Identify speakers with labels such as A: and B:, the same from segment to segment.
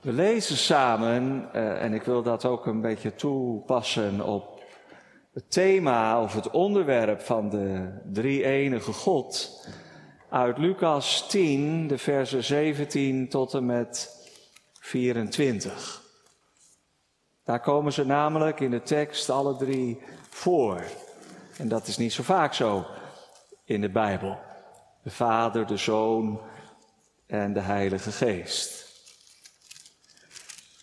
A: We lezen samen, uh, en ik wil dat ook een beetje toepassen op het thema of het onderwerp van de drie enige God. Uit Lucas 10, de versen 17 tot en met 24. Daar komen ze namelijk in de tekst alle drie voor. En dat is niet zo vaak zo in de Bijbel. De Vader, de Zoon en de Heilige Geest.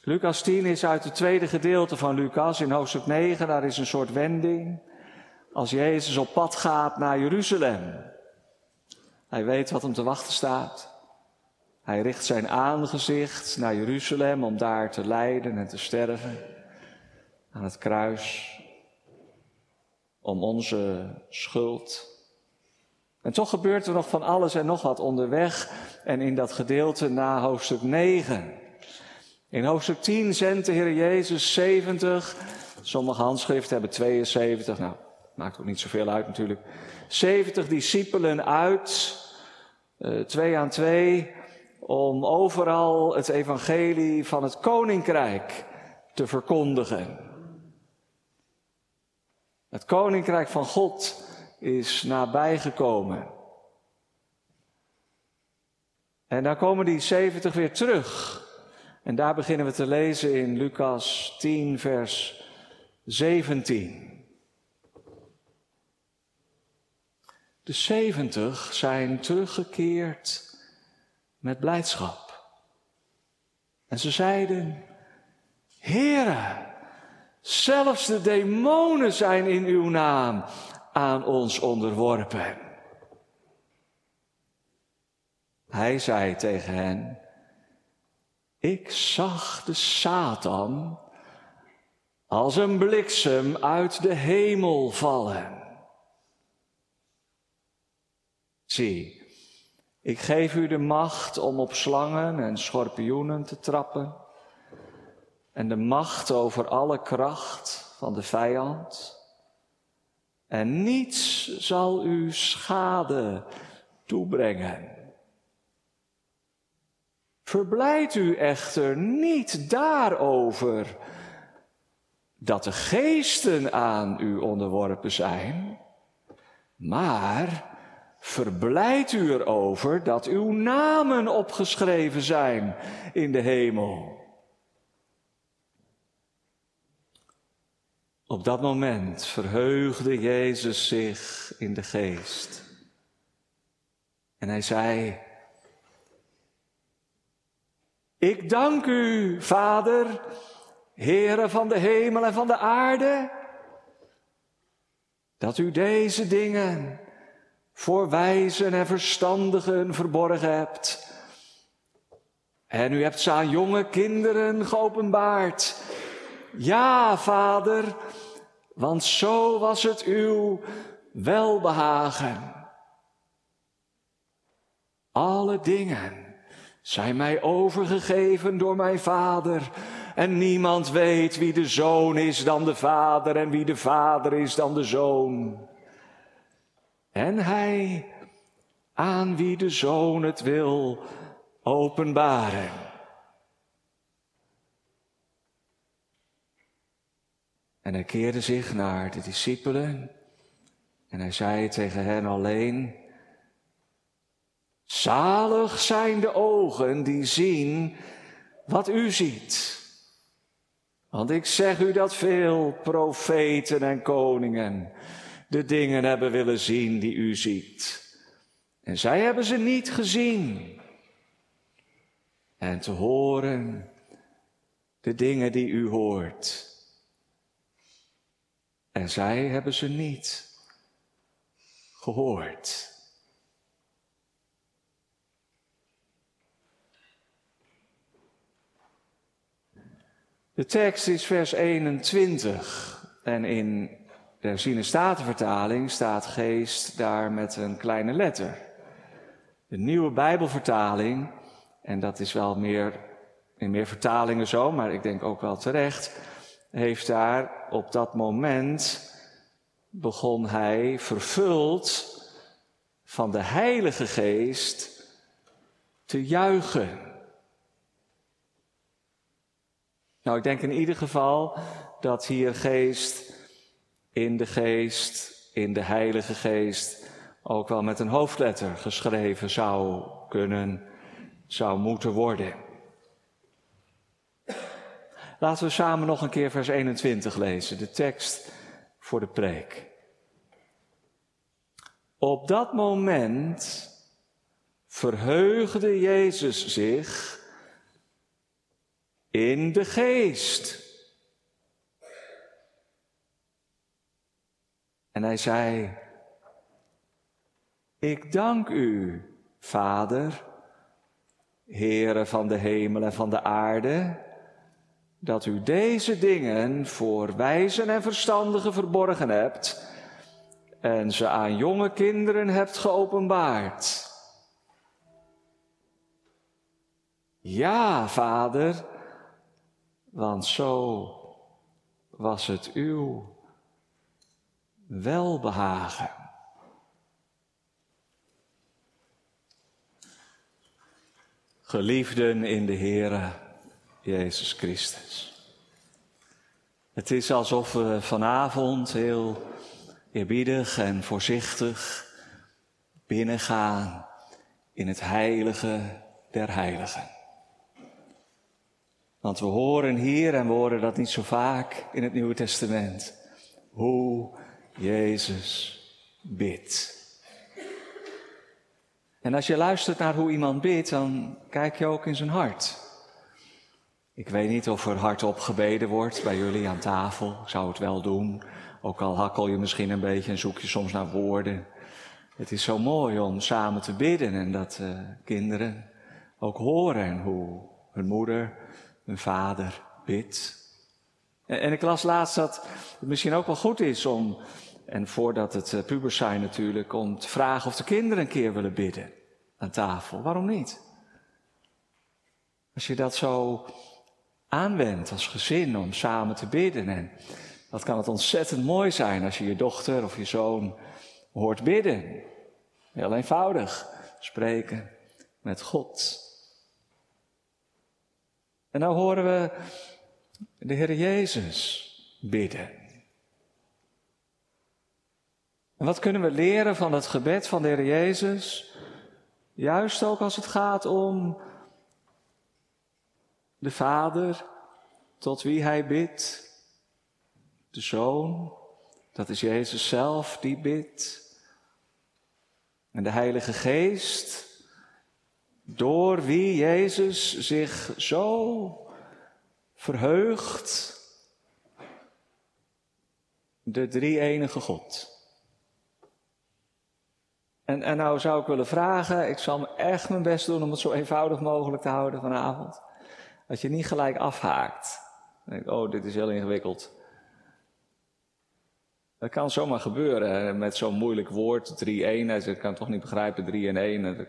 A: Lucas 10 is uit het tweede gedeelte van Lucas in hoofdstuk 9. Daar is een soort wending. Als Jezus op pad gaat naar Jeruzalem. Hij weet wat hem te wachten staat. Hij richt zijn aangezicht naar Jeruzalem om daar te lijden en te sterven. Aan het kruis. Om onze schuld. En toch gebeurt er nog van alles en nog wat onderweg en in dat gedeelte na hoofdstuk 9. In hoofdstuk 10 zendt de Heer Jezus 70, sommige handschriften hebben 72, nou, maakt ook niet zoveel uit natuurlijk. 70 discipelen uit, uh, twee aan twee, om overal het evangelie van het koninkrijk te verkondigen. Het koninkrijk van God is nabijgekomen. En dan komen die 70 weer terug. En daar beginnen we te lezen in Lucas 10, vers 17. De 70 zijn teruggekeerd met blijdschap. En ze zeiden, Heere, zelfs de demonen zijn in uw naam aan ons onderworpen. Hij zei tegen hen, ik zag de Satan als een bliksem uit de hemel vallen. Zie, ik geef u de macht om op slangen en schorpioenen te trappen en de macht over alle kracht van de vijand. En niets zal u schade toebrengen. Verblijd u echter niet daarover dat de geesten aan u onderworpen zijn, maar verblijd u erover dat uw namen opgeschreven zijn in de hemel. Op dat moment verheugde Jezus zich in de geest. En hij zei, ik dank u, Vader, Heere van de hemel en van de aarde, dat u deze dingen voor wijzen en verstandigen verborgen hebt. En u hebt ze aan jonge kinderen geopenbaard. Ja, Vader, want zo was het uw welbehagen. Alle dingen zijn mij overgegeven door mijn Vader. En niemand weet wie de zoon is dan de Vader en wie de Vader is dan de zoon. En hij aan wie de zoon het wil openbaren. En hij keerde zich naar de discipelen en hij zei tegen hen alleen, Zalig zijn de ogen die zien wat u ziet. Want ik zeg u dat veel profeten en koningen de dingen hebben willen zien die u ziet. En zij hebben ze niet gezien. En te horen de dingen die u hoort. En zij hebben ze niet gehoord. De tekst is vers 21 en in de herziene statenvertaling staat geest daar met een kleine letter. De nieuwe Bijbelvertaling, en dat is wel meer in meer vertalingen zo, maar ik denk ook wel terecht, heeft daar op dat moment begon hij vervuld van de Heilige Geest te juichen. Nou, ik denk in ieder geval dat hier geest in de geest, in de Heilige Geest, ook wel met een hoofdletter geschreven zou kunnen, zou moeten worden. Laten we samen nog een keer vers 21 lezen, de tekst voor de preek. Op dat moment verheugde Jezus zich in de geest. En hij zei, ik dank u, Vader, Heere van de hemel en van de aarde, dat u deze dingen voor wijzen en verstandigen verborgen hebt en ze aan jonge kinderen hebt geopenbaard. Ja, Vader, want zo was het uw welbehagen. Geliefden in de Heere Jezus Christus. Het is alsof we vanavond heel eerbiedig en voorzichtig binnengaan in het heilige der heiligen. Want we horen hier, en we horen dat niet zo vaak in het Nieuwe Testament, hoe Jezus bidt. En als je luistert naar hoe iemand bidt, dan kijk je ook in zijn hart. Ik weet niet of er hardop gebeden wordt bij jullie aan tafel. Ik zou het wel doen. Ook al hakkel je misschien een beetje en zoek je soms naar woorden. Het is zo mooi om samen te bidden en dat uh, kinderen ook horen hoe hun moeder, vader bidt. En, ik las laatst dat het misschien ook wel goed is om en voordat het uh, pubers zijn natuurlijk, om te vragen of de kinderen een keer willen bidden aan tafel. Waarom niet? Als je dat zo aanwendt als gezin om samen te bidden. En dat kan het ontzettend mooi zijn als je je dochter of je zoon hoort bidden. Heel eenvoudig spreken met God. En nou horen we de Heer Jezus bidden. En wat kunnen we leren van het gebed van de Heer Jezus? Juist ook als het gaat om de Vader tot wie Hij bidt. De Zoon, dat is Jezus zelf die bidt. En de Heilige Geest, door wie Jezus zich zo verheugt. De drie enige God. En, en nou zou ik willen vragen, ik zal me echt mijn best doen om het zo eenvoudig mogelijk te houden vanavond. Dat je niet gelijk afhaakt. Denk, oh, dit is heel ingewikkeld. Dat kan zomaar gebeuren met zo'n moeilijk woord, drie eenheid. Ik kan toch niet begrijpen, drie en één.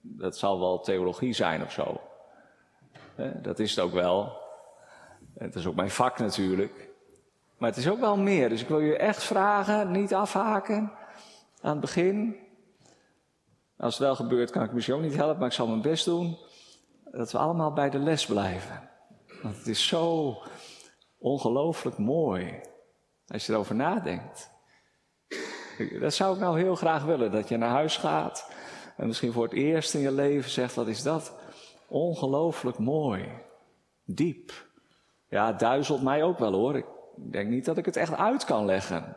A: Dat zal wel theologie zijn of zo. Dat is het ook wel. Het is ook mijn vak natuurlijk. Maar het is ook wel meer. Dus ik wil je echt vragen, niet afhaken aan het begin. Als het wel gebeurt, kan ik misschien ook niet helpen, maar ik zal mijn best doen. Dat we allemaal bij de les blijven. Want het is zo ongelooflijk mooi. Als je erover nadenkt. Dat zou ik nou heel graag willen. Dat je naar huis gaat. En misschien voor het eerst in je leven zegt: wat is dat? Ongelooflijk mooi. Diep. Ja, duizelt mij ook wel hoor. Ik denk niet dat ik het echt uit kan leggen.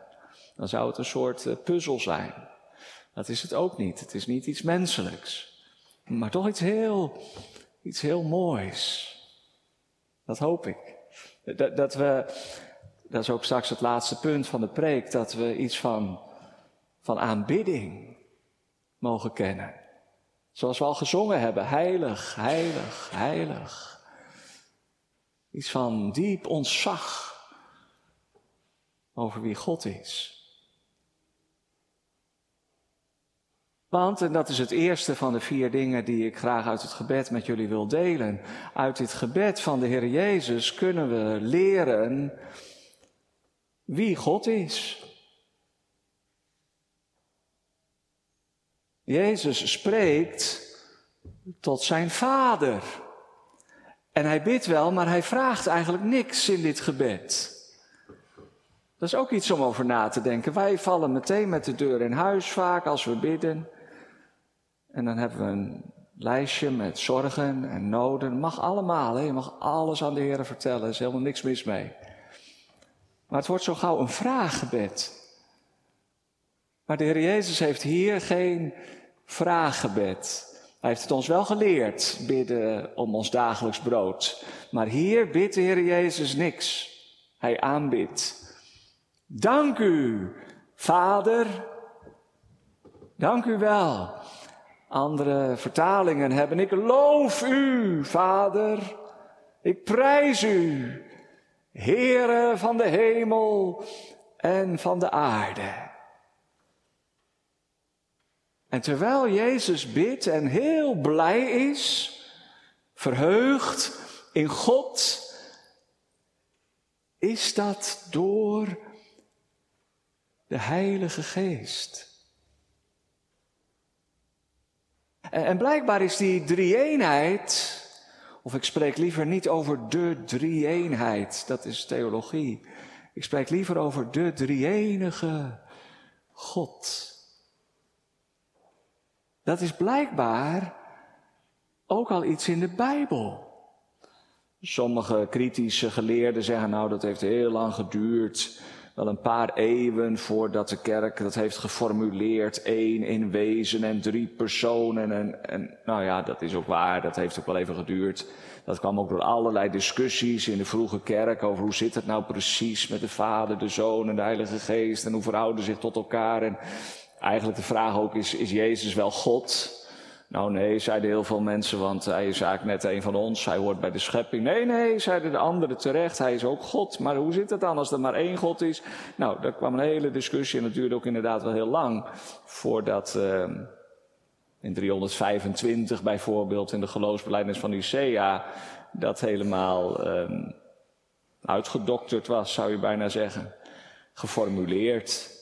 A: Dan zou het een soort eh, puzzel zijn. Dat is het ook niet. Het is niet iets menselijks. Maar toch iets heel, iets heel moois. Dat hoop ik. Dat, dat we, dat is ook straks het laatste punt van de preek, dat we iets van, van aanbidding mogen kennen. Zoals we al gezongen hebben, heilig, heilig, heilig. Iets van diep ontzag over wie God is. Want, en dat is het eerste van de vier dingen die ik graag uit het gebed met jullie wil delen. Uit dit gebed van de Heer Jezus kunnen we leren wie God is. Jezus spreekt tot zijn Vader. En hij bidt wel, maar hij vraagt eigenlijk niks in dit gebed. Dat is ook iets om over na te denken. Wij vallen meteen met de deur in huis vaak als we bidden. En dan hebben we een lijstje met zorgen en noden. mag allemaal, hè? je mag alles aan de Heer vertellen, er is helemaal niks mis mee. Maar het wordt zo gauw een vraaggebed. Maar de Heer Jezus heeft hier geen vraaggebed. Hij heeft het ons wel geleerd, bidden om ons dagelijks brood. Maar hier bidt de Heer Jezus niks. Hij aanbidt. Dank u, Vader. Dank u wel. Andere vertalingen hebben, ik loof u, Vader. Ik prijs u, Heere van de hemel en van de aarde. En terwijl Jezus bidt en heel blij is, verheugd in God, is dat door de Heilige Geest. En, blijkbaar is die drie-eenheid, of ik spreek liever niet over de drie-eenheid, dat is theologie. Ik spreek liever over de drie-enige God. Dat is blijkbaar ook al iets in de Bijbel. Sommige kritische geleerden zeggen, nou dat heeft heel lang geduurd. Wel een paar eeuwen voordat de kerk dat heeft geformuleerd. één in wezen en drie personen. En, en nou ja, dat is ook waar, dat heeft ook wel even geduurd. Dat kwam ook door allerlei discussies in de vroege kerk over hoe zit het nou precies met de Vader, de Zoon en de Heilige Geest. En hoe verhouden zich tot elkaar. En eigenlijk de vraag ook is, is Jezus wel God? Nou nee, zeiden heel veel mensen, want hij is eigenlijk net een van ons, hij hoort bij de schepping. Nee, nee, zeiden de anderen terecht, hij is ook God. Maar hoe zit het dan als er maar één God is? Nou, daar kwam een hele discussie en dat duurde ook inderdaad wel heel lang. Voordat uh, in 325 bijvoorbeeld in de geloofsbeleidnis van Nicea dat helemaal uh, uitgedokterd was, zou je bijna zeggen. Geformuleerd.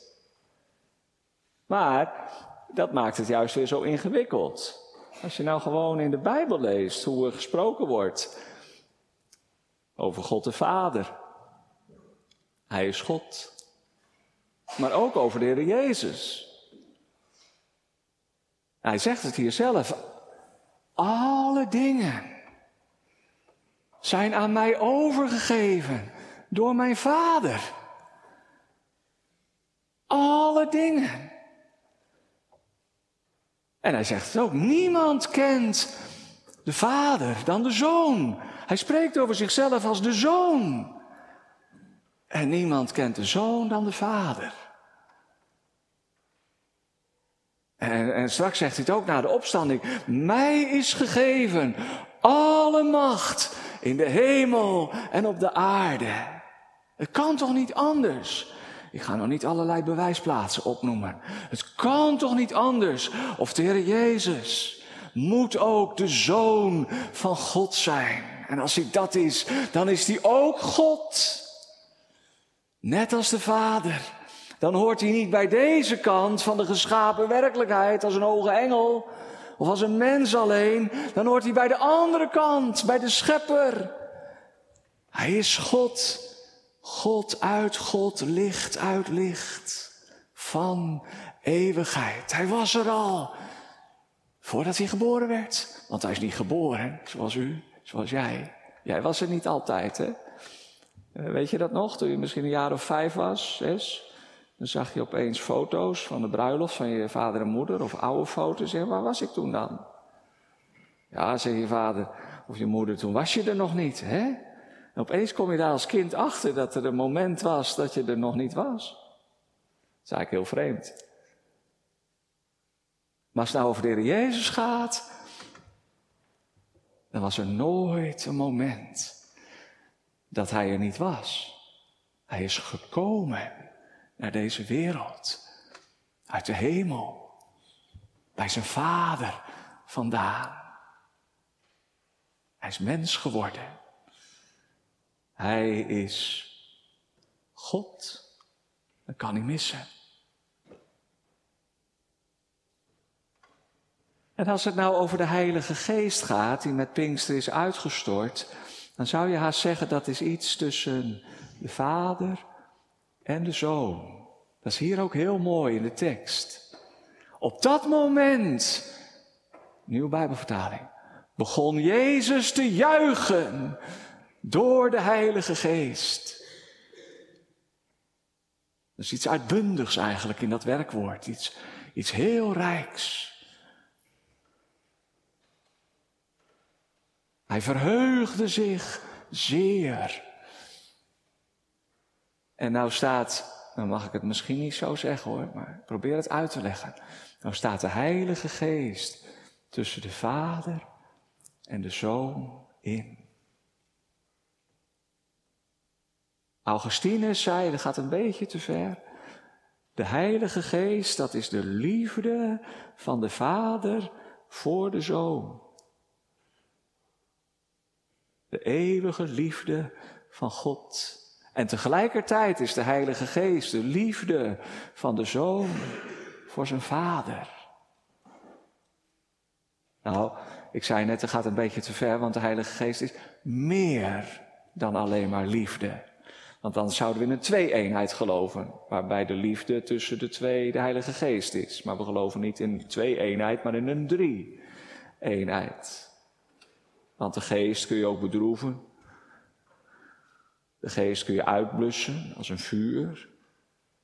A: Maar dat maakt het juist weer zo ingewikkeld. Als je nou gewoon in de Bijbel leest hoe er gesproken wordt over God de Vader. Hij is God. Maar ook over de Heer Jezus. Hij zegt het hier zelf. Alle dingen zijn aan mij overgegeven door mijn Vader. Alle dingen. En hij zegt het ook, niemand kent de Vader dan de Zoon. Hij spreekt over zichzelf als de Zoon. En niemand kent de Zoon dan de Vader. En, en, straks zegt hij het ook na de opstanding. Mij is gegeven alle macht in de hemel en op de aarde. Het kan toch niet anders? Ik ga nog niet allerlei bewijsplaatsen opnoemen. Het kan toch niet anders? Of de Heer Jezus moet ook de Zoon van God zijn. En als hij dat is, dan is hij ook God. Net als de Vader. Dan hoort hij niet bij deze kant van de geschapen werkelijkheid als een hoge engel of als een mens alleen. Dan hoort hij bij de andere kant, bij de Schepper. Hij is God. God uit God, licht uit licht. Van eeuwigheid. Hij was er al. Voordat hij geboren werd. Want hij is niet geboren, zoals u, zoals jij. Jij was er niet altijd, hè? Eh, weet je dat nog? Toen je misschien een jaar of vijf was, zes. Dan zag je opeens foto's van de bruiloft van je vader en moeder. Of oude foto's. En waar was ik toen dan? Ja, zeg je vader of je moeder, toen was je er nog niet, hè? En opeens kom je daar als kind achter dat er een moment was dat je er nog niet was. Dat is eigenlijk heel vreemd. Maar als het nou over de Heer Jezus gaat, dan was er nooit een moment dat Hij er niet was. Hij is gekomen naar deze wereld, uit de hemel, bij zijn Vader vandaan. Hij is mens geworden. Hij is God. Dat kan niet missen. En als het nou over de Heilige Geest gaat, die met Pinkster is uitgestort, dan zou je haast zeggen dat is iets tussen de Vader en de Zoon. Dat is hier ook heel mooi in de tekst. Op dat moment, nieuwe Bijbelvertaling, begon Jezus te juichen door de Heilige Geest. Dat is iets uitbundigs eigenlijk in dat werkwoord, iets, iets heel rijks. Hij verheugde zich zeer. En nou staat, dan mag ik het misschien niet zo zeggen hoor, maar probeer het uit te leggen. Nou staat de Heilige Geest tussen de Vader en de Zoon in. Augustinus zei, dat gaat een beetje te ver. De Heilige Geest, dat is de liefde van de Vader voor de Zoon. De eeuwige liefde van God. En tegelijkertijd is de Heilige Geest de liefde van de Zoon voor zijn Vader. Nou, ik zei net, het gaat een beetje te ver, want de Heilige Geest is meer dan alleen maar liefde. Want dan zouden we in een twee-eenheid geloven, waarbij de liefde tussen de twee de Heilige Geest is. Maar we geloven niet in twee-eenheid, maar in een drie-eenheid. Want de geest kun je ook bedroeven. De geest kun je uitblussen als een vuur.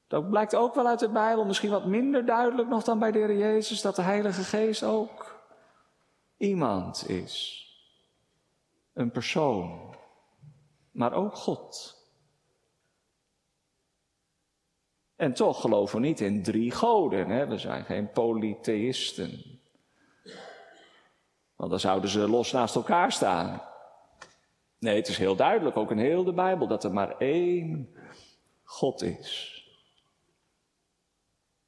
A: Dat blijkt ook wel uit de Bijbel, misschien wat minder duidelijk nog dan bij de Heer Jezus, dat de Heilige Geest ook iemand is. Een persoon, maar ook God. En toch geloven we niet in drie goden. Hè? We zijn geen polytheïsten. Want dan zouden ze los naast elkaar staan. Nee, het is heel duidelijk, ook in heel de Bijbel, dat er maar één God is.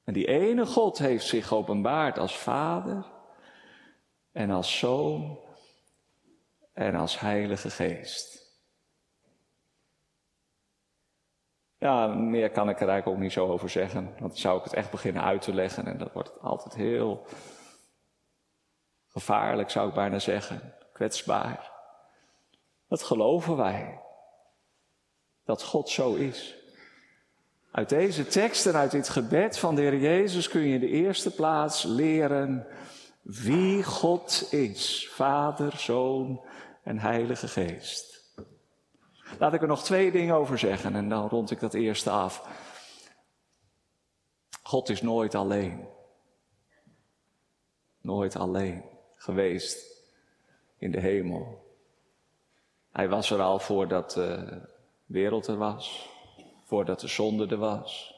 A: En die ene God heeft zich geopenbaard als Vader en als Zoon en als Heilige Geest. Ja, meer kan ik er eigenlijk ook niet zo over zeggen. Want dan zou ik het echt beginnen uit te leggen en dat wordt altijd heel gevaarlijk, zou ik bijna zeggen. Kwetsbaar. Dat geloven wij. Dat God zo is. Uit deze tekst en uit dit gebed van de Heer Jezus kun je in de eerste plaats leren wie God is. Vader, Zoon en Heilige Geest. Laat ik er nog twee dingen over zeggen en dan rond ik dat eerste af. God is nooit alleen. Nooit alleen geweest in de hemel. Hij was er al voordat de wereld er was, voordat de zonde er was,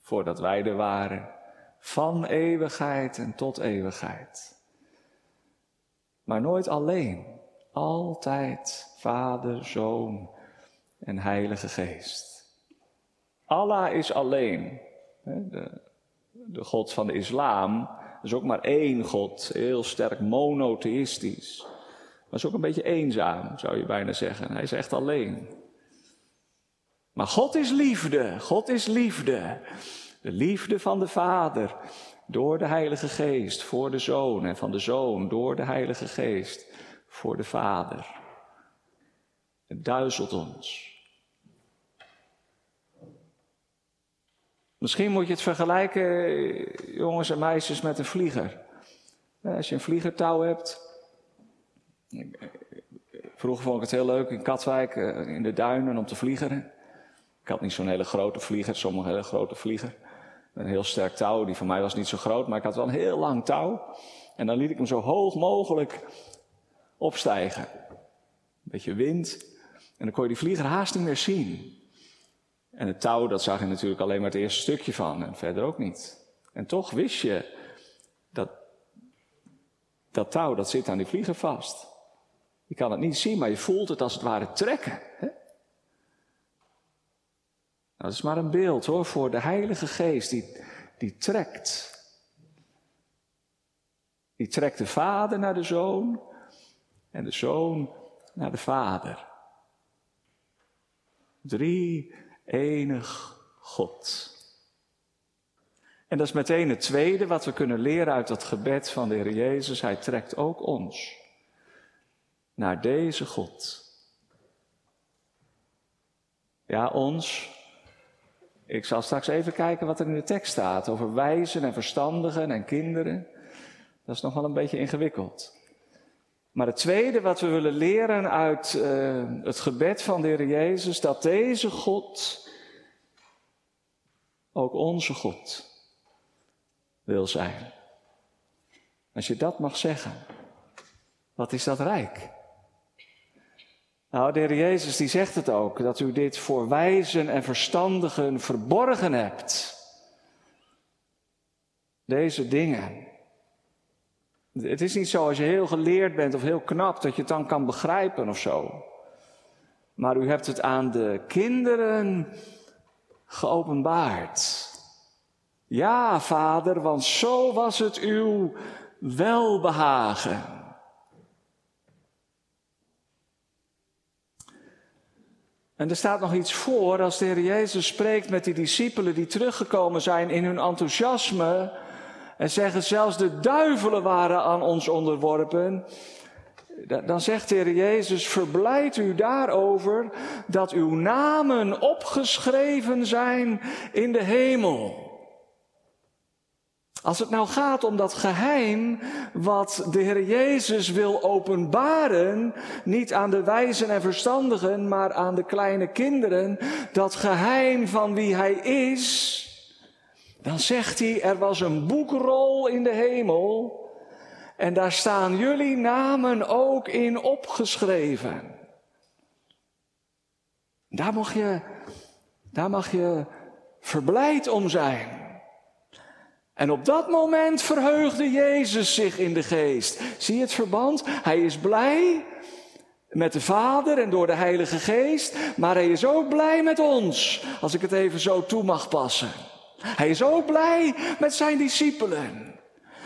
A: voordat wij er waren, van eeuwigheid en tot eeuwigheid. Maar nooit alleen, altijd Vader, Zoon en Heilige Geest. Allah is alleen. De, de God van de islam is ook maar één God, heel sterk monotheïstisch. Maar is ook een beetje eenzaam, zou je bijna zeggen. Hij is echt alleen. Maar God is liefde, God is liefde. De liefde van de Vader door de Heilige Geest voor de Zoon en van de Zoon door de Heilige Geest voor de Vader. Het duizelt ons. Misschien moet je het vergelijken, jongens en meisjes, met een vlieger. Als je een vliegertouw hebt. Vroeger vond ik het heel leuk in Katwijk, eh, in de duinen, om te vliegeren. Ik had niet zo'n hele grote vlieger, sommige hele grote vlieger. Een heel sterk touw, die van mij was niet zo groot, maar ik had wel een heel lang touw. En dan liet ik hem zo hoog mogelijk opstijgen. Een beetje wind. En dan kon je die vlieger haast niet meer zien. En het touw, dat zag je natuurlijk alleen maar het eerste stukje van en verder ook niet. En toch wist je dat dat touw, dat zit aan die vlieger vast. Je kan het niet zien, maar je voelt het als het ware trekken. Hè? Nou, dat is maar een beeld hoor, voor de Heilige Geest die, die trekt. Die trekt de Vader naar de Zoon en de Zoon naar de Vader. Drie enig God. En dat is meteen het tweede wat we kunnen leren uit dat gebed van de Heer Jezus. Hij trekt ook ons naar deze God. Ja, ons. Ik zal straks even kijken wat er in de tekst staat over wijzen en verstandigen en kinderen. Dat is nog wel een beetje ingewikkeld. Maar het tweede wat we willen leren uit uh, het gebed van de Heer Jezus, dat deze God ook onze God wil zijn. Als je dat mag zeggen, wat is dat rijk? Nou, de Heer Jezus die zegt het ook, dat u dit voor wijzen en verstandigen verborgen hebt. Deze dingen. Het is niet zo als je heel geleerd bent of heel knap dat je het dan kan begrijpen of zo. Maar u hebt het aan de kinderen geopenbaard. Ja, vader, want zo was het uw welbehagen. En er staat nog iets voor als de Heer Jezus spreekt met die discipelen die teruggekomen zijn in hun enthousiasme en zeggen zelfs de duivelen waren aan ons onderworpen. Dan zegt de Heer Jezus, verblijd u daarover dat uw namen opgeschreven zijn in de hemel. Als het nou gaat om dat geheim wat de Heer Jezus wil openbaren, niet aan de wijzen en verstandigen, maar aan de kleine kinderen, dat geheim van wie Hij is, dan zegt hij, er was een boekrol in de hemel en daar staan jullie namen ook in opgeschreven. Daar mag je, daar mag je verblijd om zijn. En op dat moment verheugde Jezus zich in de geest. Zie je het verband? Hij is blij met de Vader en door de Heilige Geest, maar hij is ook blij met ons, als ik het even zo toe mag passen. Hij is ook blij met zijn discipelen.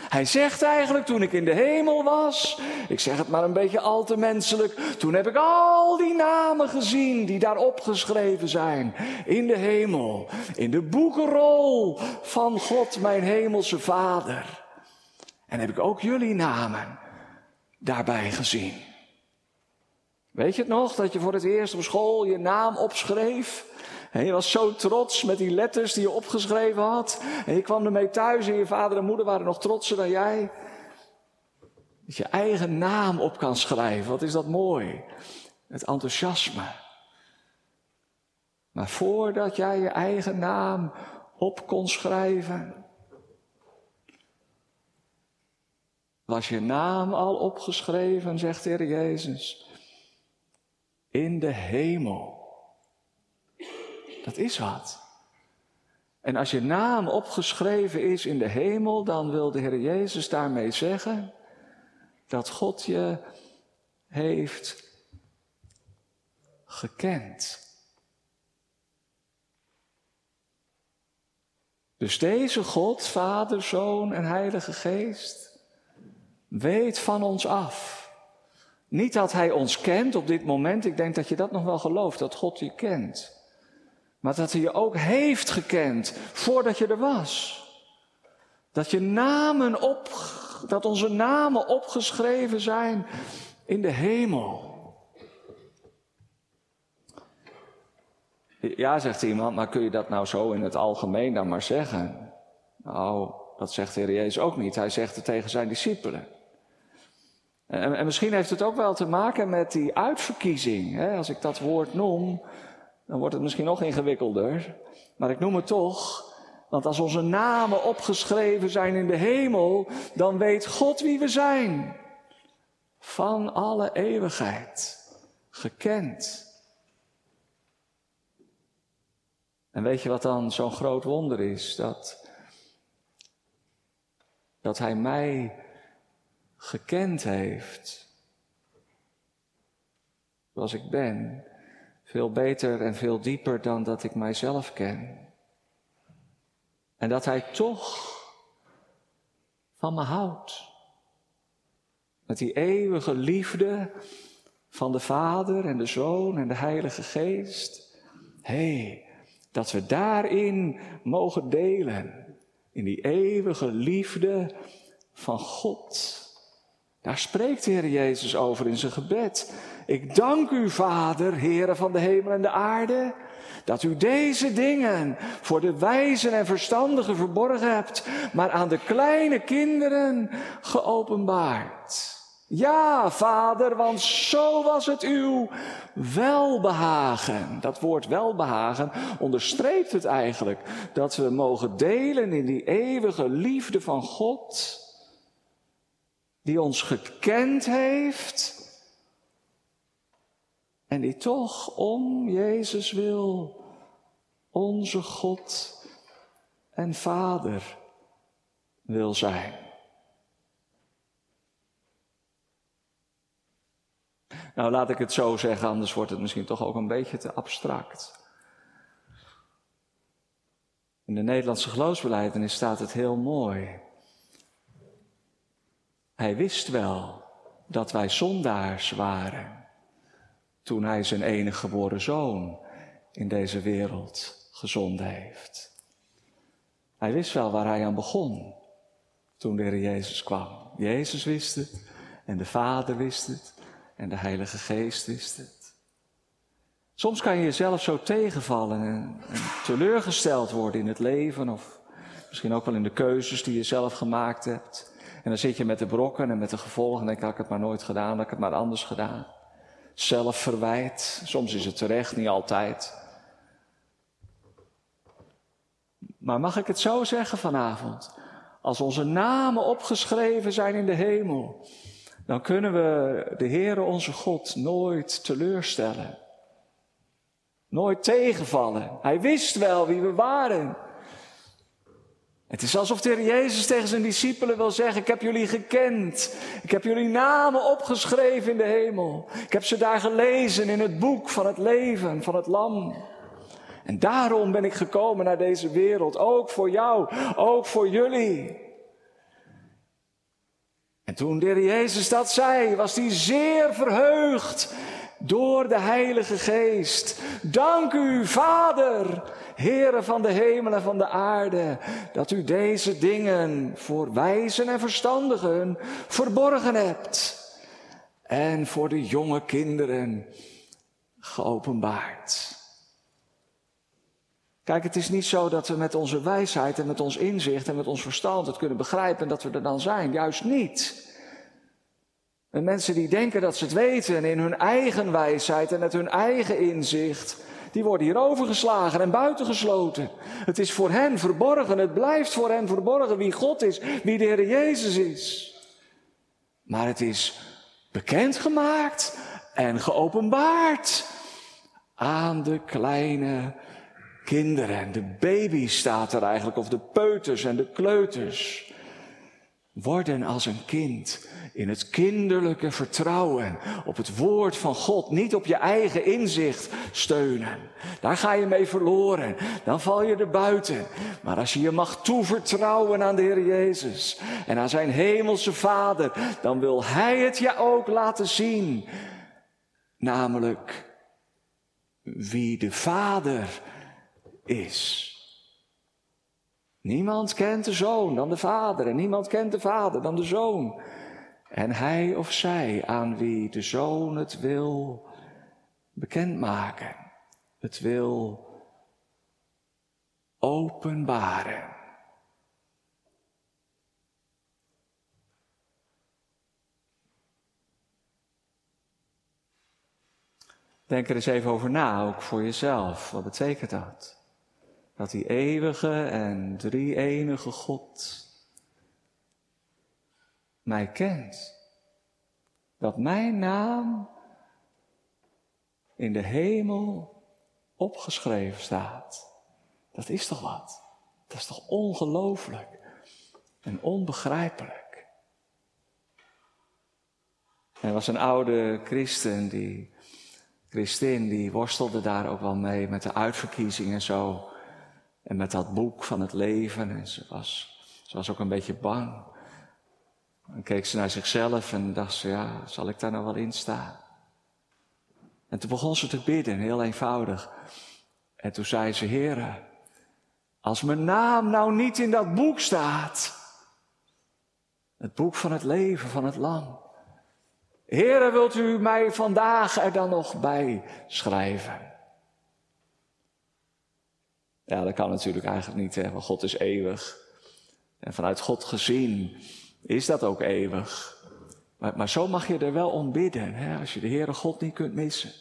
A: Hij zegt eigenlijk, toen ik in de hemel was, ik zeg het maar een beetje al te menselijk, toen heb ik al die namen gezien die daar opgeschreven zijn in de hemel, in de boekenrol van God, mijn hemelse Vader. En heb ik ook jullie namen daarbij gezien. Weet je het nog, dat je voor het eerst op school je naam opschreef? En je was zo trots met die letters die je opgeschreven had. En je kwam ermee thuis en je vader en moeder waren nog trotser dan jij. Dat je eigen naam op kan schrijven. Wat is dat mooi. Het enthousiasme. Maar voordat jij je eigen naam op kon schrijven, was je naam al opgeschreven, zegt de Heer Jezus, in de hemel. Dat is wat. En als je naam opgeschreven is in de hemel, dan wil de Heer Jezus daarmee zeggen dat God je heeft gekend. Dus deze God, Vader, Zoon en Heilige Geest, weet van ons af. Niet dat Hij ons kent op dit moment, ik denk dat je dat nog wel gelooft, dat God je kent. Maar dat hij je ook heeft gekend voordat je er was. Dat je namen op, dat onze namen opgeschreven zijn in de hemel. Ja, zegt iemand, maar kun je dat nou zo in het algemeen dan maar zeggen? Nou, dat zegt de Heer Jezus ook niet. Hij zegt het tegen zijn discipelen. En, en misschien heeft het ook wel te maken met die uitverkiezing. Hè? Als ik dat woord noem, dan wordt het misschien nog ingewikkelder. Maar ik noem het toch. Want als onze namen opgeschreven zijn in de hemel, dan weet God wie we zijn. Van alle eeuwigheid. Gekend. En weet je wat dan zo'n groot wonder is? Dat, dat Hij mij gekend heeft. Zoals ik ben. Veel beter en veel dieper dan dat ik mijzelf ken. En dat Hij toch van me houdt. Met die eeuwige liefde van de Vader en de Zoon en de Heilige Geest. Hé, dat we daarin mogen delen. In die eeuwige liefde van God. Daar spreekt de Heer Jezus over in zijn gebed. Ik dank u, Vader, Heere van de hemel en de aarde, dat u deze dingen voor de wijzen en verstandigen verborgen hebt, maar aan de kleine kinderen geopenbaard. Ja, vader, want zo was het uw welbehagen. Dat woord welbehagen onderstreept het eigenlijk. Dat we mogen delen in die eeuwige liefde van God, die ons gekend heeft en die toch om Jezus wil onze God en Vader wil zijn. Nou, laat ik het zo zeggen, anders wordt het misschien toch ook een beetje te abstract. In de Nederlandse geloofsbelijdenis staat het heel mooi. Hij wist wel dat wij zondaars waren toen hij zijn enige geboren zoon in deze wereld gezonden heeft. Hij wist wel waar hij aan begon toen de Jezus kwam. Jezus wist het en de Vader wist het en de Heilige Geest wist het. Soms kan je jezelf zo tegenvallen en, en, teleurgesteld worden in het leven of misschien ook wel in de keuzes die je zelf gemaakt hebt. En dan zit je met de brokken en met de gevolgen en denk ik, had ik het maar nooit gedaan, had ik het maar anders gedaan. Zelfverwijt, soms is het terecht, niet altijd. Maar mag ik het zo zeggen vanavond? Als onze namen opgeschreven zijn in de hemel, dan kunnen we de Heere onze God nooit teleurstellen. Nooit tegenvallen. Hij wist wel wie we waren. Het is alsof de Jezus tegen zijn discipelen wil zeggen: Ik heb jullie gekend. Ik heb jullie namen opgeschreven in de hemel. Ik heb ze daar gelezen in het boek van het leven van het Lam. En daarom ben ik gekomen naar deze wereld. Ook voor jou, ook voor jullie. En toen de Jezus dat zei, was hij zeer verheugd door de Heilige Geest. Dank u, Vader, Heere van de hemel en van de aarde, dat u deze dingen voor wijzen en verstandigen verborgen hebt en voor de jonge kinderen geopenbaard. Kijk, het is niet zo dat we met onze wijsheid en met ons inzicht en met ons verstand het kunnen begrijpen en dat we er dan zijn. Juist niet. En mensen die denken dat ze het weten in hun eigen wijsheid en met hun eigen inzicht, die worden hier overgeslagen en buitengesloten. Het is voor hen verborgen, het blijft voor hen verborgen wie God is, wie de Heer Jezus is. Maar het is bekendgemaakt en geopenbaard aan de kleine kinderen. De baby's staat er eigenlijk, of de peuters en de kleuters. Worden als een kind in het kinderlijke vertrouwen op het woord van God, niet op je eigen inzicht steunen. Daar ga je mee verloren, dan val je er buiten. Maar als je je mag toevertrouwen aan de Heer Jezus en aan zijn hemelse Vader, dan wil Hij het je ook laten zien. Namelijk wie de Vader is. Niemand kent de zoon dan de vader en niemand kent de vader dan de zoon. En hij of zij aan wie de zoon het wil bekendmaken, het wil openbaren. Denk er eens even over na, ook voor jezelf. Wat betekent dat? Dat die eeuwige en drie-enige God mij kent. Dat mijn naam in de hemel opgeschreven staat. Dat is toch wat? Dat is toch ongelooflijk en onbegrijpelijk. Er was een oude christen, die, christin, die worstelde daar ook wel mee met de uitverkiezingen en zo. En met dat boek van het leven. En ze was, ze was ook een beetje bang. Dan keek ze naar zichzelf en dacht ze, ja, zal ik daar nou wel in staan? En toen begon ze te bidden, heel eenvoudig. En toen zei ze, Heere, Als mijn naam nou niet in dat boek staat. Het boek van het leven van het lam. Heere, wilt u mij vandaag er dan nog bij schrijven? Ja, dat kan natuurlijk eigenlijk niet, hè, want God is eeuwig. En vanuit God gezien is dat ook eeuwig. Maar, maar zo mag je er wel om bidden, hè, als je de Heere God niet kunt missen.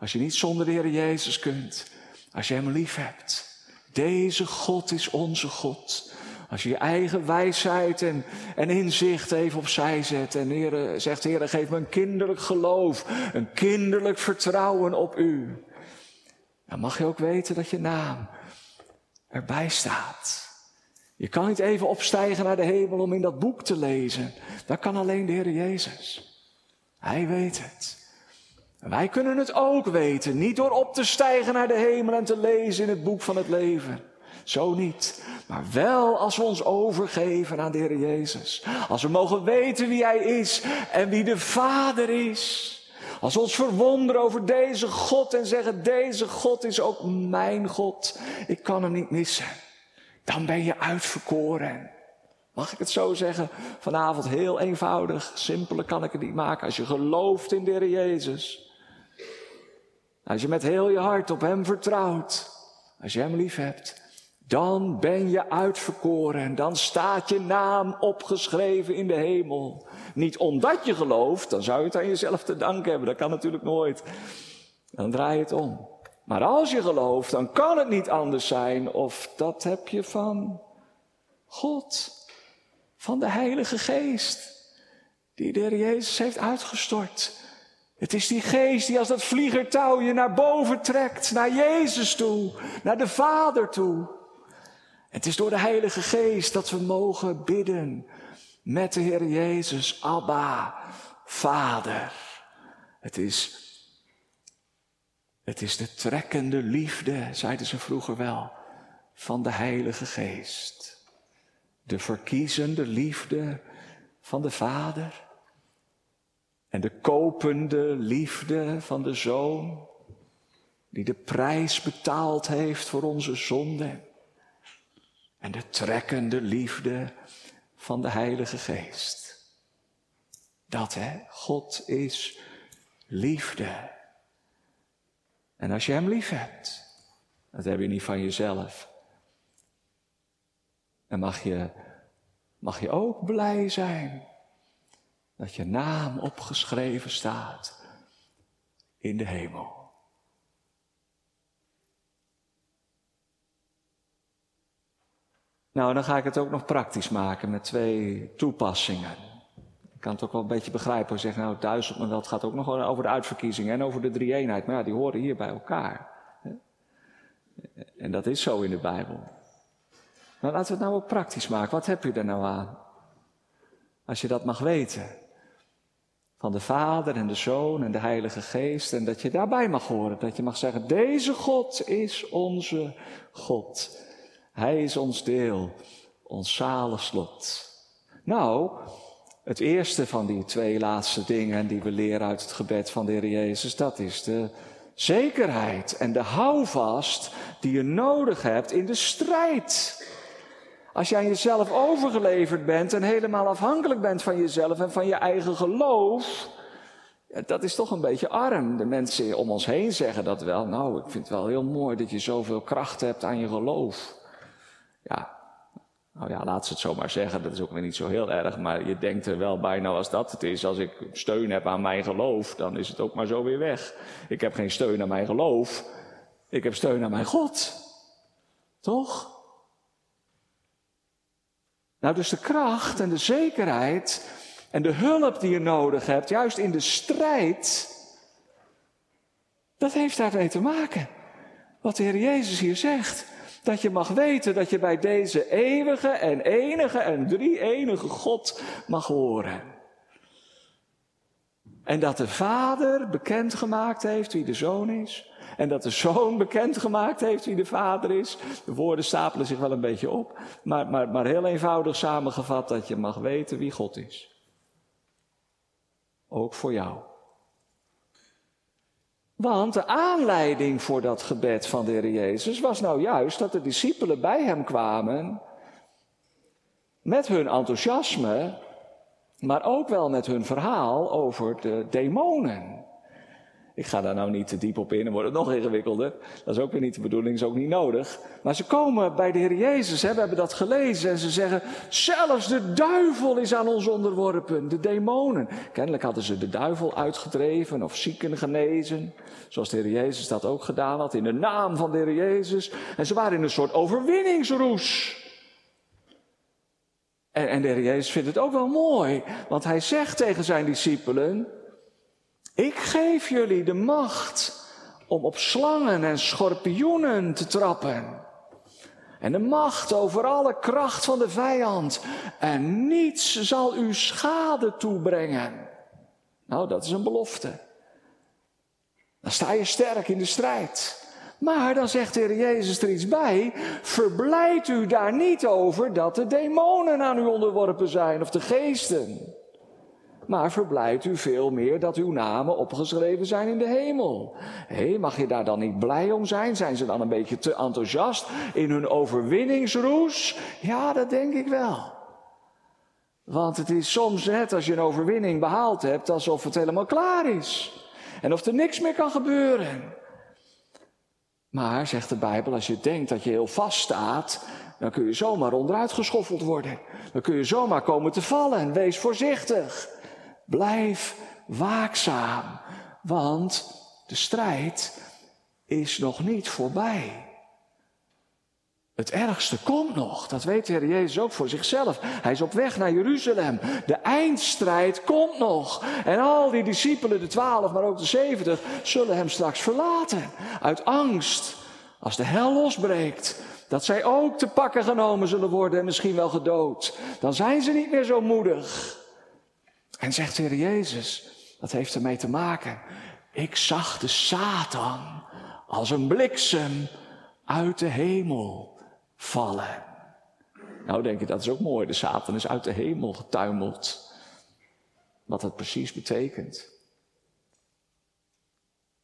A: Als je niet zonder de Heer Jezus kunt. Als je Hem lief hebt. Deze God is onze God. Als je je eigen wijsheid en, en inzicht even opzij zet en Heere, zegt, Heer, geef me een kinderlijk geloof, een kinderlijk vertrouwen op U. Dan mag je ook weten dat je naam erbij staat. Je kan niet even opstijgen naar de hemel om in dat boek te lezen. Dat kan alleen de Heer Jezus. Hij weet het. wij kunnen het ook weten, niet door op te stijgen naar de hemel en te lezen in het boek van het leven. Zo niet. Maar wel als we ons overgeven aan de Heer Jezus. Als we mogen weten wie Hij is en wie de Vader is. Als we ons verwonderen over deze God en zeggen, deze God is ook mijn God. Ik kan hem niet missen. Dan ben je uitverkoren. Mag ik het zo zeggen? Vanavond heel eenvoudig, simpeler kan ik het niet maken. Als je gelooft in de Jezus. Als je met heel je hart op Hem vertrouwt. Als je Hem lief hebt. Dan ben je uitverkoren en dan staat je naam opgeschreven in de hemel. Niet omdat je gelooft, dan zou je het aan jezelf te danken hebben. Dat kan natuurlijk nooit. Dan draai je het om. Maar als je gelooft, dan kan het niet anders zijn of dat heb je van God, van de Heilige Geest, die de Heer Jezus heeft uitgestort. Het is die geest die als dat vliegertouw je naar boven trekt, naar Jezus toe, naar de Vader toe. Het is door de Heilige Geest dat we mogen bidden met de Heer Jezus, Abba, Vader. Het is, het is de trekkende liefde, zeiden ze vroeger wel, van de Heilige Geest. De verkiezende liefde van de Vader. En de kopende liefde van de Zoon, die de prijs betaald heeft voor onze zonden. En de trekkende liefde van de Heilige Geest. Dat hè, God is liefde. En als je Hem lief hebt, dat heb je niet van jezelf. En mag je, mag je ook blij zijn dat je naam opgeschreven staat in de hemel. Nou, dan ga ik het ook nog praktisch maken met twee toepassingen. Kan het ook wel een beetje begrijpen. Zeggen, nou, me wel, het gaat ook nog over de uitverkiezingen en over de drie-eenheid. Maar ja, die horen hier bij elkaar. En dat is zo in de Bijbel. Maar laten we het nou ook praktisch maken. Wat heb je er nou aan? Als je dat mag weten. Van de Vader en de Zoon en de Heilige Geest. En dat je daarbij mag horen. Dat je mag zeggen, deze God is onze God. Hij is ons deel, ons zalig slot. Nou, het eerste van die twee laatste dingen die we leren uit het gebed van de Heer Jezus, dat is de zekerheid en de houvast die je nodig hebt in de strijd. Als je aan jezelf overgeleverd bent en helemaal afhankelijk bent van jezelf en van je eigen geloof, dat is toch een beetje arm. De mensen om ons heen zeggen dat wel. Nou, ik vind het wel heel mooi dat je zoveel kracht hebt aan je geloof. Nou ja, laat ze het zo maar zeggen. Dat is ook weer niet zo heel erg. Maar je denkt er wel bij, nou als dat het is, als ik steun heb aan mijn geloof, dan is het ook maar zo weer weg. Ik heb geen steun aan mijn geloof. Ik heb steun aan mijn God. Toch? Nou, dus de kracht en de zekerheid en de hulp die je nodig hebt, juist in de strijd, dat heeft daarmee te maken. Wat de Heer Jezus hier zegt. Dat je mag weten dat je bij deze eeuwige en enige en drie enige God mag horen. En dat de Vader bekendgemaakt heeft wie de Zoon is. En dat de Zoon bekendgemaakt heeft wie de Vader is. De woorden stapelen zich wel een beetje op. Maar, maar, maar heel eenvoudig samengevat dat je mag weten wie God is. Ook voor jou. Want de aanleiding voor dat gebed van de Heer Jezus was nou juist dat de discipelen bij hem kwamen met hun enthousiasme, maar ook wel met hun verhaal over de demonen. Ik ga daar nou niet te diep op in, dan wordt het nog ingewikkelder. Dat is ook weer niet de bedoeling, is ook niet nodig. Maar ze komen bij de Heer Jezus, hè, we hebben dat gelezen, en ze zeggen, zelfs de duivel is aan ons onderworpen, de demonen. Kennelijk hadden ze de duivel uitgedreven of zieken genezen, zoals de Heer Jezus dat ook gedaan had, in de naam van de Heer Jezus. En ze waren in een soort overwinningsroes. En, en de Heer Jezus vindt het ook wel mooi, want hij zegt tegen zijn discipelen, ik geef jullie de macht om op slangen en schorpioenen te trappen. En de macht over alle kracht van de vijand. En niets zal u schade toebrengen. Nou, dat is een belofte. Dan sta je sterk in de strijd. Maar dan zegt de Heer Jezus er iets bij. Verblijd u daar niet over dat de demonen aan u onderworpen zijn of de geesten maar verblijdt u veel meer dat uw namen opgeschreven zijn in de hemel. Hé, mag je daar dan niet blij om zijn? Zijn ze dan een beetje te enthousiast in hun overwinningsroes? Ja, dat denk ik wel. Want het is soms net als je een overwinning behaald hebt, alsof het helemaal klaar is. En of er niks meer kan gebeuren. Maar, zegt de Bijbel, als je denkt dat je heel vast staat, dan kun je zomaar onderuit geschoffeld worden. Dan kun je zomaar komen te vallen. Wees voorzichtig. Blijf waakzaam, want de strijd is nog niet voorbij. Het ergste komt nog, dat weet de Heer Jezus ook voor zichzelf. Hij is op weg naar Jeruzalem. De eindstrijd komt nog. En al die discipelen, de twaalf, maar ook de zeventig, zullen hem straks verlaten. Uit angst, als de hel losbreekt, dat zij ook te pakken genomen zullen worden en misschien wel gedood. Dan zijn ze niet meer zo moedig. En zegt de Jezus, dat heeft ermee te maken. Ik zag de Satan als een bliksem uit de hemel vallen. Nou denk je, dat is ook mooi. De Satan is uit de hemel getuimeld. Wat dat precies betekent.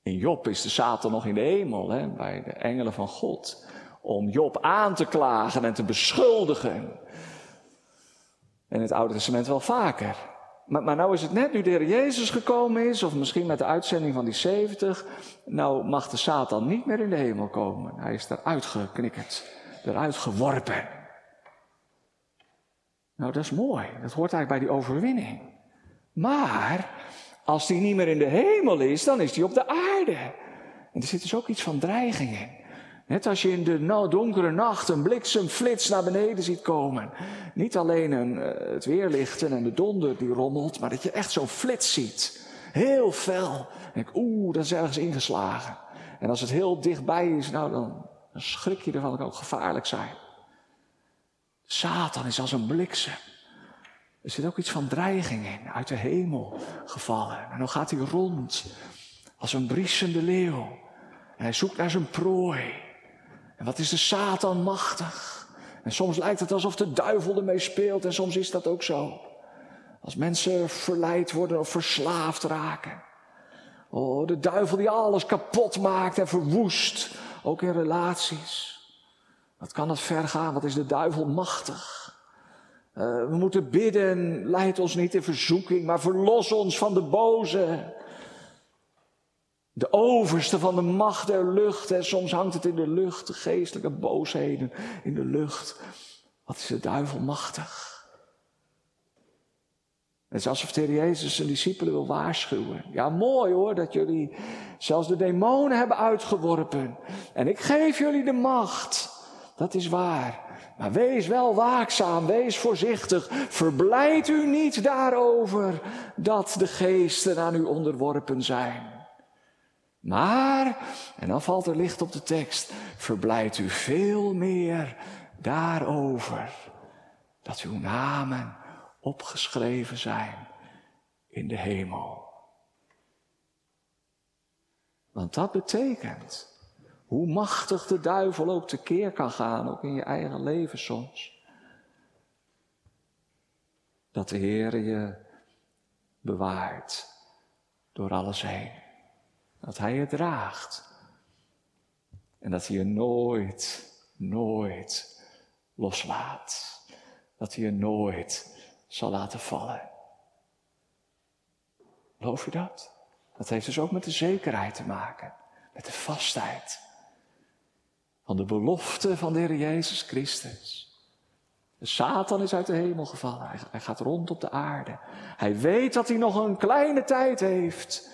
A: In Job is de Satan nog in de hemel, hè, bij de engelen van God. Om Job aan te klagen en te beschuldigen. In het Oude Testament wel vaker. Maar, nou is het net nu de Heer Jezus gekomen is, of misschien met de uitzending van die 70, nou mag de Satan niet meer in de hemel komen. Hij is eruit geknikkerd, eruit geworpen. Nou, dat is mooi. Dat hoort eigenlijk bij die overwinning. Maar als die niet meer in de hemel is, dan is die op de aarde. En er zit dus ook iets van dreiging in. Net als je in de donkere nacht een bliksemflits naar beneden ziet komen. Niet alleen een, uh, het weerlichten en de donder die rommelt, maar dat je echt zo'n flits ziet. Heel fel. En denk, oeh, dat is ergens ingeslagen. En als het heel dichtbij is, nou dan, dan schrik je ervan, dat kan ook gevaarlijk zijn. Satan is als een bliksem. Er zit ook iets van dreiging in, uit de hemel gevallen. En dan gaat hij rond als een briesende leeuw. En hij zoekt naar zijn prooi. En wat is de Satan machtig? En soms lijkt het alsof de duivel ermee speelt en soms is dat ook zo. Als mensen verleid worden of verslaafd raken. Oh, de duivel die alles kapot maakt en verwoest, ook in relaties. Wat kan het ver gaan? Wat is de duivel machtig? Uh, we moeten bidden, leid ons niet in verzoeking, maar verlos ons van de boze. De overste van de macht der lucht. En soms hangt het in de lucht, de geestelijke boosheden in de lucht. Wat is de duivel machtig? Het is alsof de Jezus zijn discipelen wil waarschuwen. Ja, mooi hoor, dat jullie zelfs de demonen hebben uitgeworpen. En ik geef jullie de macht. Dat is waar. Maar wees wel waakzaam, wees voorzichtig. Verblijd u niet daarover dat de geesten aan u onderworpen zijn. Maar, en dan valt er licht op de tekst, verblijdt u veel meer daarover dat uw namen opgeschreven zijn in de hemel. Want dat betekent, hoe machtig de duivel ook tekeer kan gaan, ook in je eigen leven soms, dat de Heer je bewaart door alles heen. Dat Hij je draagt. En dat Hij je nooit, nooit loslaat. Dat Hij je nooit zal laten vallen. Geloof je dat? Dat heeft dus ook met de zekerheid te maken. Met de vastheid. Van de belofte van de Heer Jezus Christus. Satan is uit de hemel gevallen. Hij gaat rond op de aarde. Hij weet dat hij nog een kleine tijd heeft.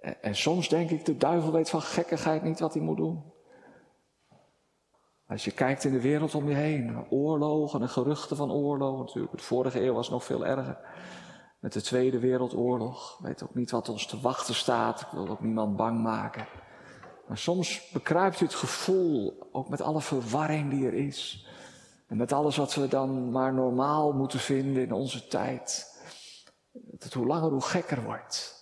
A: En soms denk ik, de duivel weet van gekkigheid niet wat hij moet doen. Als je kijkt in de wereld om je heen, oorlogen en geruchten van oorlogen natuurlijk. De vorige eeuw was nog veel erger. Met de Tweede Wereldoorlog. Weet ook niet wat ons te wachten staat. Ik wil ook niemand bang maken. Maar soms bekruipt u het gevoel, ook met alle verwarring die er is. En met alles wat we dan maar normaal moeten vinden in onze tijd. Dat het hoe langer hoe gekker wordt.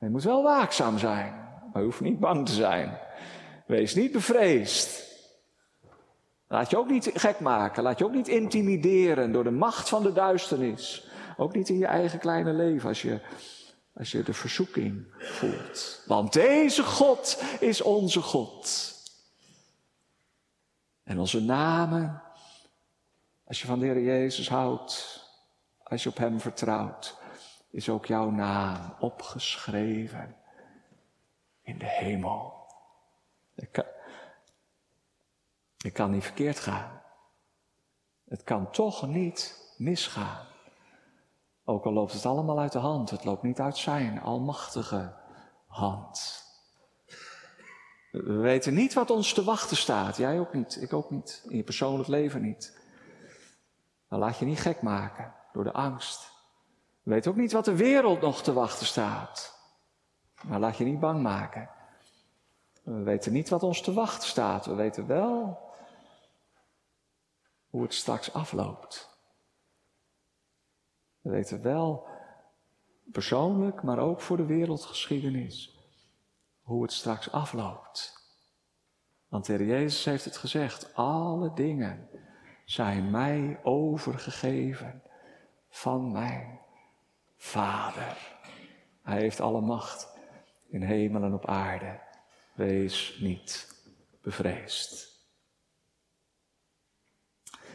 A: Je moet wel waakzaam zijn, maar je hoeft niet bang te zijn. Wees niet bevreesd. Laat je ook niet gek maken, laat je ook niet intimideren door de macht van de duisternis. Ook niet in je eigen kleine leven als je, als je de verzoeking voelt. Want deze God is onze God. En onze namen, als je van de Heer Jezus houdt, als je op Hem vertrouwt, is ook jouw naam opgeschreven in de hemel. Het kan, het kan niet verkeerd gaan. Het kan toch niet misgaan. Ook al loopt het allemaal uit de hand, het loopt niet uit zijn almachtige hand. We weten niet wat ons te wachten staat. Jij ook niet, ik ook niet, in je persoonlijk leven niet. Dan laat je niet gek maken door de angst. We weten ook niet wat de wereld nog te wachten staat. Maar laat je niet bang maken. We weten niet wat ons te wachten staat. We weten wel hoe het straks afloopt. We weten wel persoonlijk, maar ook voor de wereldgeschiedenis, hoe het straks afloopt. Want de Heer Jezus heeft het gezegd, alle dingen zijn mij overgegeven van mijn Vader. Hij heeft alle macht in hemel en op aarde. Wees niet bevreesd.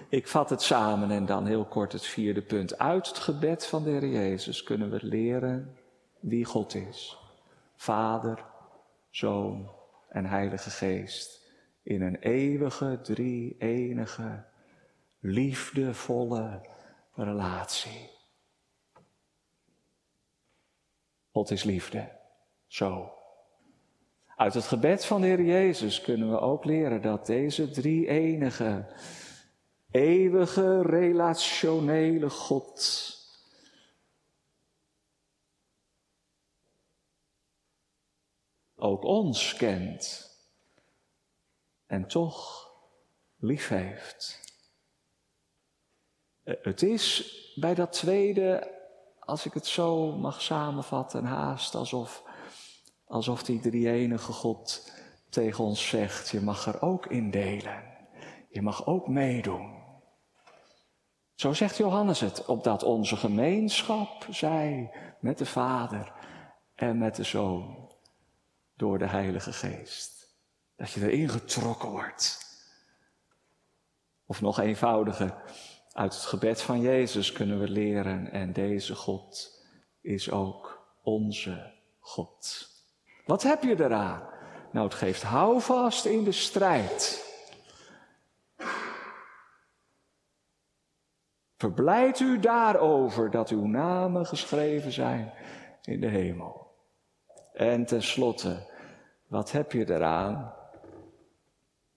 A: Ik vat het samen en dan heel kort het vierde punt. Uit het gebed van de Heer Jezus kunnen we leren wie God is. Vader, Zoon en Heilige Geest. In een eeuwige, drie-enige, liefdevolle relatie. God is liefde. Zo. Uit het gebed van de Heer Jezus kunnen we ook leren dat deze drie enige eeuwige relationele God. Ook ons kent en toch lief heeft. Eh, het is bij dat tweede, als ik het zo mag samenvatten, haast alsof, alsof die drie enige God tegen ons zegt, je mag er ook in delen. Je mag ook meedoen. Zo zegt Johannes het, opdat onze gemeenschap zij met de Vader en met de Zoon door de Heilige Geest. Dat je erin getrokken wordt. Of nog eenvoudiger, uit het gebed van Jezus kunnen we leren en deze God is ook onze God. Wat heb je eraan? Nou, het geeft houvast in de strijd. Verblijd u daarover dat uw namen geschreven zijn in de hemel. En tenslotte, wat heb je eraan?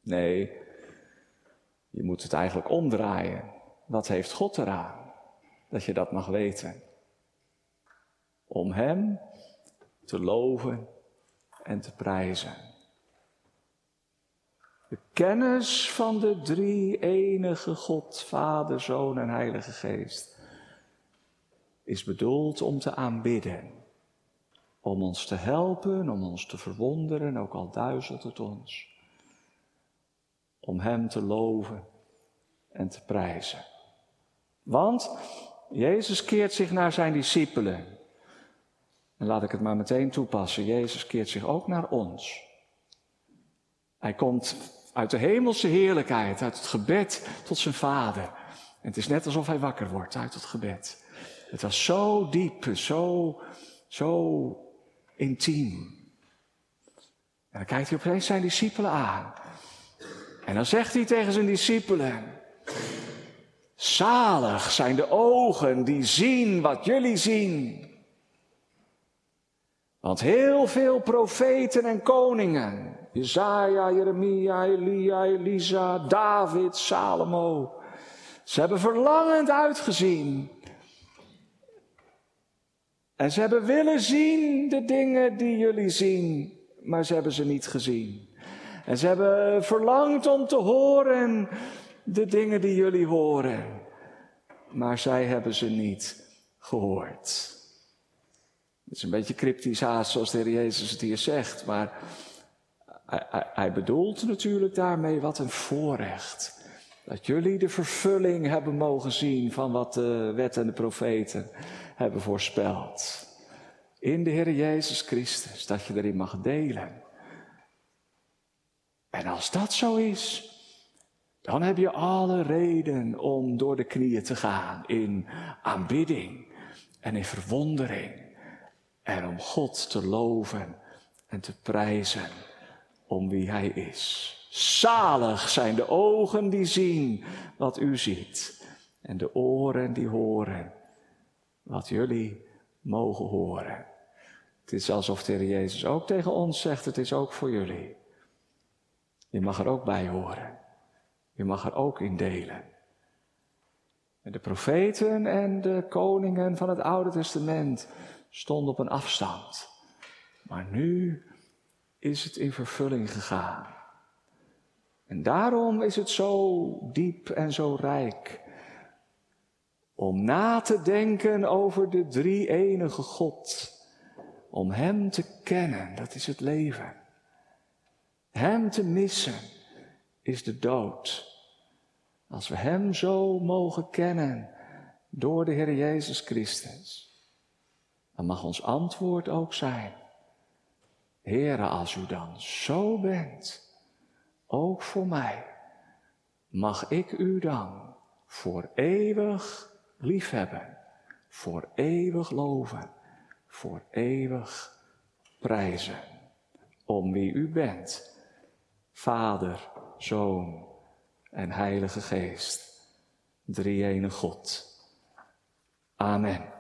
A: Nee, je moet het eigenlijk omdraaien. Wat heeft God eraan? Dat je dat mag weten. Om Hem te loven en te prijzen. De kennis van de drie enige God, Vader, Zoon en Heilige Geest, is bedoeld om te aanbidden. Om ons te helpen, om ons te verwonderen, ook al duizelt het ons. Om Hem te loven en te prijzen. Want Jezus keert zich naar zijn discipelen. En laat ik het maar meteen toepassen. Jezus keert zich ook naar ons. Hij komt uit de hemelse heerlijkheid, uit het gebed tot zijn vader. En het is net alsof hij wakker wordt uit het gebed. Het was zo diep, zo, zo intiem. En dan kijkt hij opeens zijn discipelen aan. En dan zegt hij tegen zijn discipelen: Zalig zijn de ogen die zien wat jullie zien. Want heel veel profeten en koningen, Jezaja, Jeremia, Elia, Elisa, David, Salomo, ze hebben verlangend uitgezien. En ze hebben willen zien de dingen die jullie zien, maar ze hebben ze niet gezien. En ze hebben verlangd om te horen de dingen die jullie horen, maar zij hebben ze niet gehoord. Het is een beetje cryptisch haast zoals de Heer Jezus het hier zegt, maar hij, hij, hij bedoelt natuurlijk daarmee wat een voorrecht. Dat jullie de vervulling hebben mogen zien van wat de wet en de profeten hebben voorspeld. In de Heer Jezus Christus, dat je erin mag delen. En als dat zo is, dan heb je alle reden om door de knieën te gaan in aanbidding en in verwondering. En om God te loven en te prijzen om wie Hij is. Zalig zijn de ogen die zien wat u ziet. En de oren die horen wat jullie mogen horen. Het is alsof de Heer Jezus ook tegen ons zegt, het is ook voor jullie. Je mag er ook bij horen. Je mag er ook in delen. En de profeten en de koningen van het Oude Testament stonden op een afstand. Maar nu is het in vervulling gegaan. En daarom is het zo diep en zo rijk. Om na te denken over de drie enige God. Om Hem te kennen, dat is het leven. Hem te missen is de dood. Als we Hem zo mogen kennen door de Heer Jezus Christus, dan mag ons antwoord ook zijn, Heere, als u dan zo bent, ook voor mij, mag ik u dan voor eeuwig liefhebben, voor eeuwig loven, voor eeuwig prijzen, om wie u bent, Vader, Zoon en Heilige Geest, drie ene God. Amen.